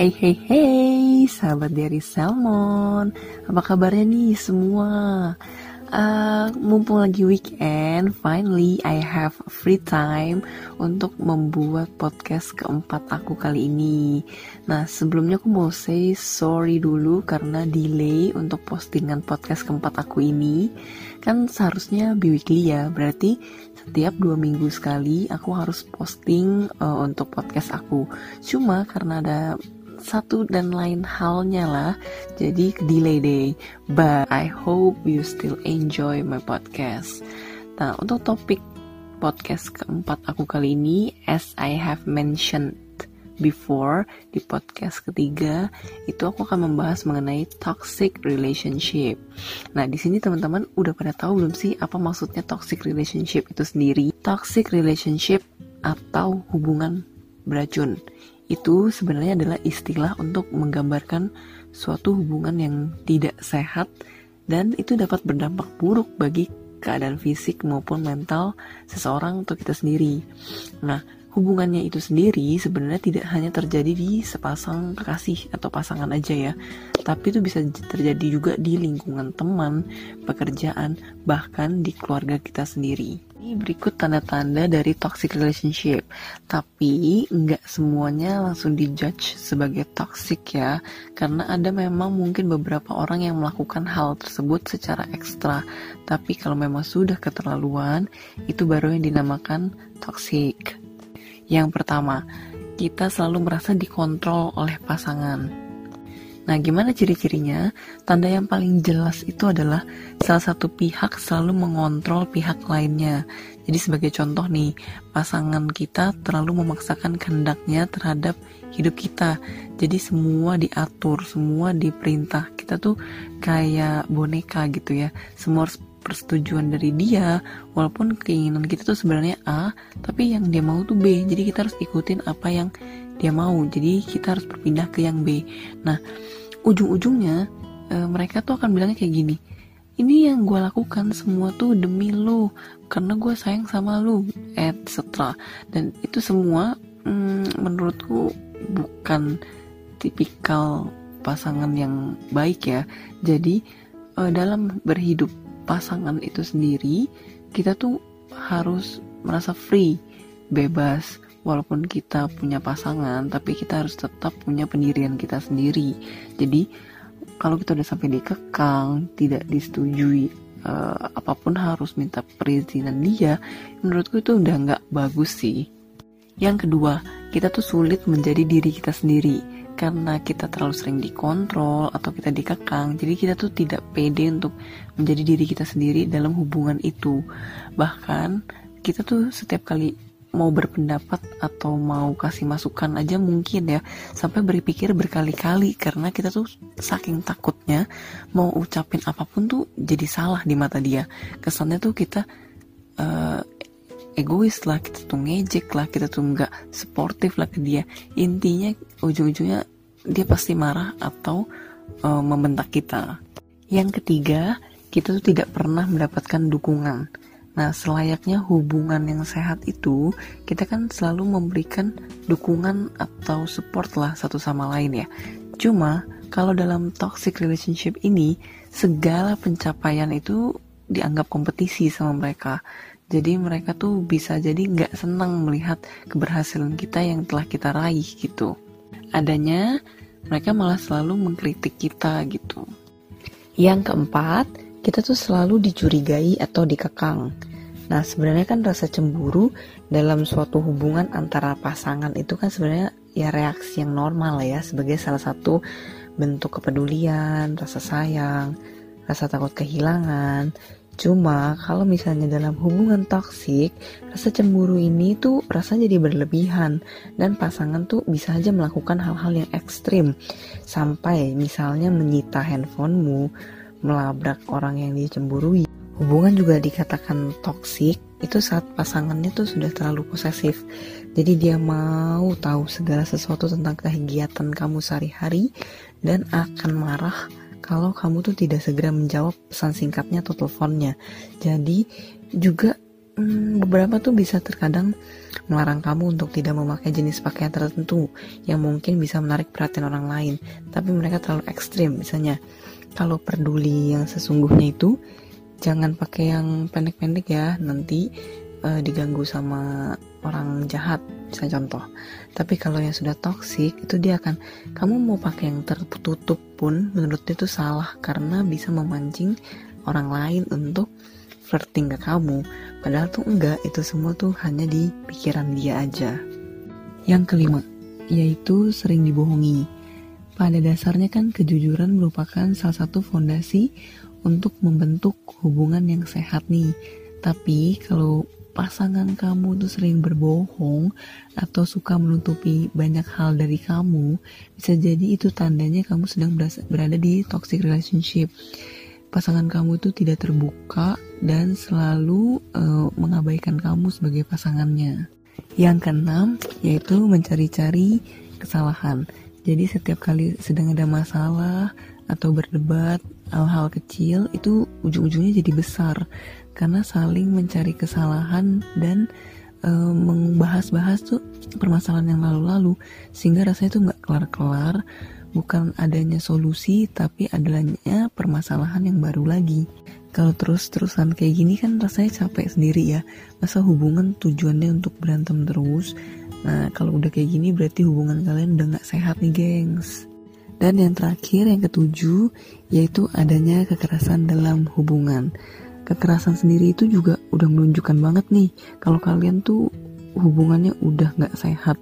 Hey hey hey, sahabat dari Salmon, apa kabarnya nih semua? Uh, mumpung lagi weekend, finally I have free time untuk membuat podcast keempat aku kali ini. Nah, sebelumnya aku mau say sorry dulu karena delay untuk postingan podcast keempat aku ini. Kan seharusnya bi-weekly ya, berarti setiap dua minggu sekali aku harus posting uh, untuk podcast aku. Cuma karena ada satu dan lain halnya lah jadi delay day but I hope you still enjoy my podcast nah untuk topik podcast keempat aku kali ini as I have mentioned before di podcast ketiga itu aku akan membahas mengenai toxic relationship. Nah, di sini teman-teman udah pada tahu belum sih apa maksudnya toxic relationship itu sendiri? Toxic relationship atau hubungan beracun itu sebenarnya adalah istilah untuk menggambarkan suatu hubungan yang tidak sehat dan itu dapat berdampak buruk bagi keadaan fisik maupun mental seseorang atau kita sendiri. Nah, hubungannya itu sendiri sebenarnya tidak hanya terjadi di sepasang kekasih atau pasangan aja ya, tapi itu bisa terjadi juga di lingkungan teman, pekerjaan, bahkan di keluarga kita sendiri. Ini berikut tanda-tanda dari toxic relationship. Tapi nggak semuanya langsung dijudge sebagai toxic ya. Karena ada memang mungkin beberapa orang yang melakukan hal tersebut secara ekstra. Tapi kalau memang sudah keterlaluan, itu baru yang dinamakan toxic. Yang pertama, kita selalu merasa dikontrol oleh pasangan. Nah, gimana ciri-cirinya? Tanda yang paling jelas itu adalah salah satu pihak selalu mengontrol pihak lainnya. Jadi sebagai contoh nih, pasangan kita terlalu memaksakan kehendaknya terhadap hidup kita. Jadi semua diatur, semua diperintah. Kita tuh kayak boneka gitu ya. Semua harus persetujuan dari dia walaupun keinginan kita tuh sebenarnya A tapi yang dia mau tuh B jadi kita harus ikutin apa yang dia mau. Jadi kita harus berpindah ke yang B. Nah ujung-ujungnya e, mereka tuh akan bilangnya kayak gini ini yang gue lakukan semua tuh demi lo karena gue sayang sama lo etc dan itu semua mm, menurutku bukan tipikal pasangan yang baik ya. Jadi e, dalam berhidup pasangan itu sendiri kita tuh harus merasa free bebas walaupun kita punya pasangan tapi kita harus tetap punya pendirian kita sendiri. Jadi kalau kita udah sampai dikekang tidak disetujui uh, apa pun harus minta perizinan dia menurutku itu udah nggak bagus sih. Yang kedua kita tuh sulit menjadi diri kita sendiri. Karena kita terlalu sering dikontrol atau kita dikekang jadi kita tuh tidak pede untuk menjadi diri kita sendiri dalam hubungan itu. Bahkan kita tuh setiap kali mau berpendapat atau mau kasih masukan aja mungkin ya. Sampai berpikir berkali-kali karena kita tuh saking takutnya mau ucapin apa pun tuh jadi salah di mata dia. Kesannya tuh kita uh, egois lah kita tuh ngejek lah kita tuh nggak sportif lah ke dia. Intinya ujung-ujungnya dia pasti marah atau uh, membentak kita. Yang ketiga kita tuh tidak pernah mendapatkan dukungan Nah, selayaknya hubungan yang sehat itu, kita kan selalu memberikan dukungan atau support lah satu sama lain ya. Cuma, kalau dalam toxic relationship ini, segala pencapaian itu dianggap kompetisi sama mereka. Jadi mereka tuh bisa jadi nggak senang melihat keberhasilan kita yang telah kita raih gitu. Adanya, mereka malah selalu mengkritik kita gitu. Yang keempat, kita tuh selalu dicurigai atau dikekang. Nah, sebenarnya kan rasa cemburu dalam suatu hubungan antara pasangan itu kan sebenarnya ya reaksi yang normal ya sebagai salah satu bentuk kepedulian, rasa sayang, rasa takut kehilangan. Cuma kalau misalnya dalam hubungan toksik, rasa cemburu ini tuh rasa jadi berlebihan dan pasangan tuh bisa aja melakukan hal-hal yang ekstrim sampai misalnya menyita handphonemu, melabrak orang yang dicemburui Hubungan juga dikatakan toksik itu saat pasangannya tuh sudah terlalu posesif. Jadi dia mau tahu segala sesuatu tentang kegiatan kamu sehari-hari dan akan marah kalau kamu tuh tidak segera menjawab pesan singkatnya atau teleponnya. Jadi juga hmm, beberapa tuh bisa terkadang melarang kamu untuk tidak memakai jenis pakaian tertentu yang mungkin bisa menarik perhatian orang lain, tapi mereka terlalu ekstrim. Misalnya, kalau peduli yang sesungguhnya itu jangan pakai yang pendek-pendek ya, nanti uh, diganggu sama orang jahat, misalnya contoh. Tapi kalau yang sudah toksik itu dia akan kamu mau pakai yang tertutup pun menurut dia itu salah karena bisa memancing orang lain untuk flirting ke kamu. Padahal tuh enggak itu semua tuh hanya di pikiran dia aja. Yang kelima yaitu sering dibohongi pada dasarnya kan kejujuran merupakan salah satu fondasi untuk membentuk hubungan yang sehat nih tapi kalau pasangan kamu tuh sering berbohong atau suka menutupi banyak hal dari kamu, bisa jadi itu tandanya kamu sedang berada di toxic relationship pasangan kamu itu tidak terbuka dan selalu uh, mengabaikan kamu sebagai pasangannya. Yang keenam yaitu mencari-cari kesalahan. Jadi setiap kali sedang ada masalah atau berdebat hal-hal kecil itu ujung-ujungnya jadi besar. Karena saling mencari kesalahan dan uh, membahas-bahas tuh permasalahan yang lalu-lalu sehingga rasanya tuh nggak kelar-kelar bukan adanya solusi tapi adanya permasalahan yang baru lagi. Kalau terus-terusan kayak gini kan rasanya capek sendiri ya. Masa hubungan tujuannya untuk berantem terus nah kalau udah kayak gini berarti hubungan kalian udah gak sehat nih gengs. Dan yang terakhir yang ketujuh yaitu adanya kekerasan dalam hubungan. Kekerasan sendiri itu juga udah menunjukkan banget nih kalau kalian tuh hubungannya udah gak sehat.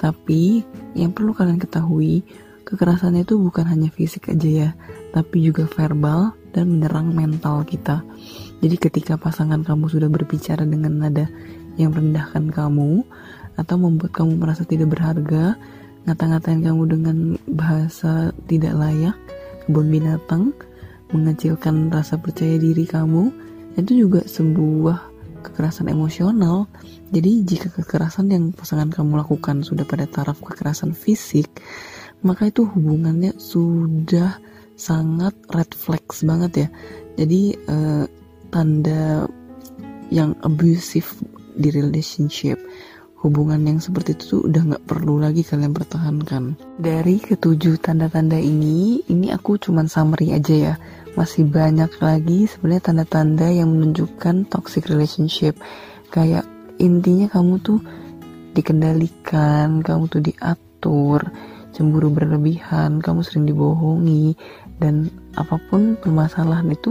Tapi yang perlu kalian ketahui Kekerasan itu bukan hanya fisik aja ya, tapi juga verbal dan menyerang mental kita. Jadi ketika pasangan kamu sudah berbicara dengan nada yang merendahkan kamu atau membuat kamu merasa tidak berharga, ngata-ngatain kamu dengan bahasa tidak layak, kebun binatang, mengecilkan rasa percaya diri kamu, itu juga sebuah kekerasan emosional. Jadi jika kekerasan yang pasangan kamu lakukan sudah pada taraf kekerasan fisik, maka itu hubungannya sudah sangat red flags banget ya jadi uh, tanda yang abusive di relationship hubungan yang seperti itu tuh udah nggak perlu lagi kalian pertahankan. Dari ketujuh tanda-tanda ini ini aku cuman summary aja ya. Masih banyak lagi sebenarnya tanda-tanda yang menunjukkan toxic relationship. Kayak intinya kamu tuh dikendalikan kamu tuh diatur cemburu berlebihan, kamu sering dibohongi, dan apa pun permasalahan itu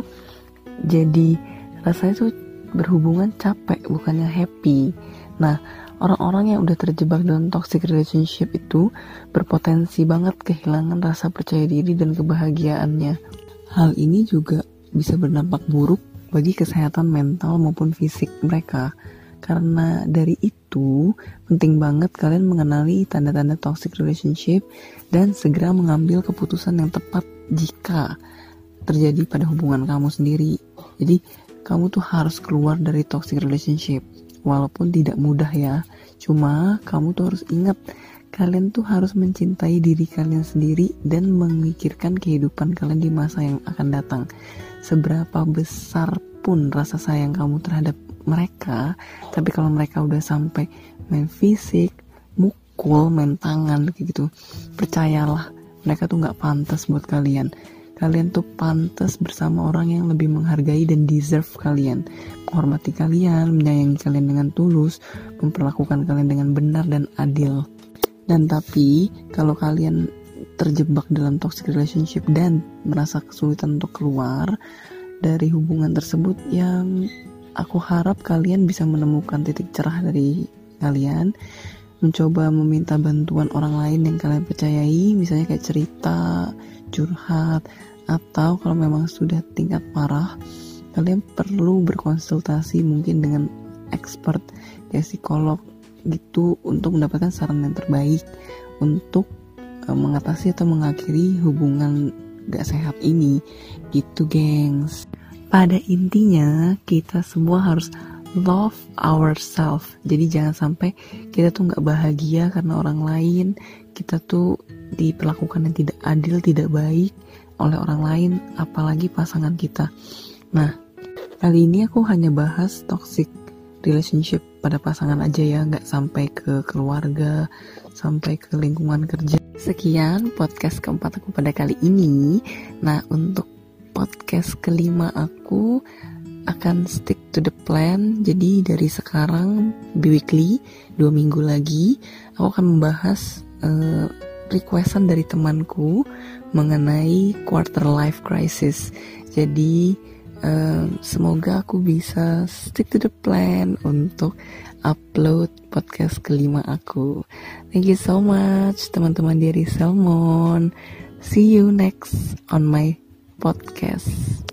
jadi rasanya tuh berhubungan capek bukannya happy. Nah, orang-orang yang udah terjebak dalam toxic relationship itu berpotensi banget kehilangan rasa percaya diri dan kebahagiaannya. Hal ini juga bisa berdampak buruk bagi kesehatan mental maupun fisik mereka. Karena dari itu, penting banget kalian mengenali tanda-tanda toxic relationship dan segera mengambil keputusan yang tepat jika terjadi pada hubungan kamu sendiri. Jadi, kamu tuh harus keluar dari toxic relationship. Walaupun tidak mudah ya. Cuma kamu tuh harus ingat kalian tuh harus mencintai diri kalian sendiri dan memikirkan kehidupan kalian di masa yang akan datang. Seberapa besar pun rasa sayang kamu terhadap mereka tapi kalau mereka udah sampai main fisik mukul main tangan gitu percayalah mereka tuh nggak pantas buat kalian kalian tuh pantas bersama orang yang lebih menghargai dan deserve kalian. Menghormati kalian menyayangi kalian dengan tulus memperlakukan kalian dengan benar dan adil. Dan tapi kalau kalian terjebak dalam toxic relationship dan merasa kesulitan untuk keluar dari hubungan tersebut yang aku harap kalian bisa menemukan titik cerah dari kalian. Mencoba meminta bantuan orang lain yang kalian percayai misalnya kayak cerita curhat atau kalau memang sudah tingkat parah kalian perlu berkonsultasi mungkin dengan expert kayak psikolog gitu untuk mendapatkan saran yang terbaik untuk uh, mengatasi atau mengakhiri hubungan gak sehat ini. Gitu gengs. Pada intinya kita semua harus love ourselves jadi jangan sampai kita tuh nggak bahagia karena orang lain. Kita tuh diperlakukan yang tidak adil tidak baik oleh orang lain apalagi pasangan kita. Nah kali ini aku hanya bahas toxic relationship pada pasangan aja ya nggak sampai ke keluarga sampai ke lingkungan kerja. Sekian podcast keempat aku pada kali ini. Nah untuk podcast kelima aku akan stick to the plan jadi dari sekarang bi-weekly dua minggu lagi aku akan membahas uh, requestan dari temanku mengenai quarter life crisis jadi um, semoga aku bisa stick to the plan untuk upload podcast kelima aku. Thank you so much teman-teman dari Salmon. See you next on my podcast.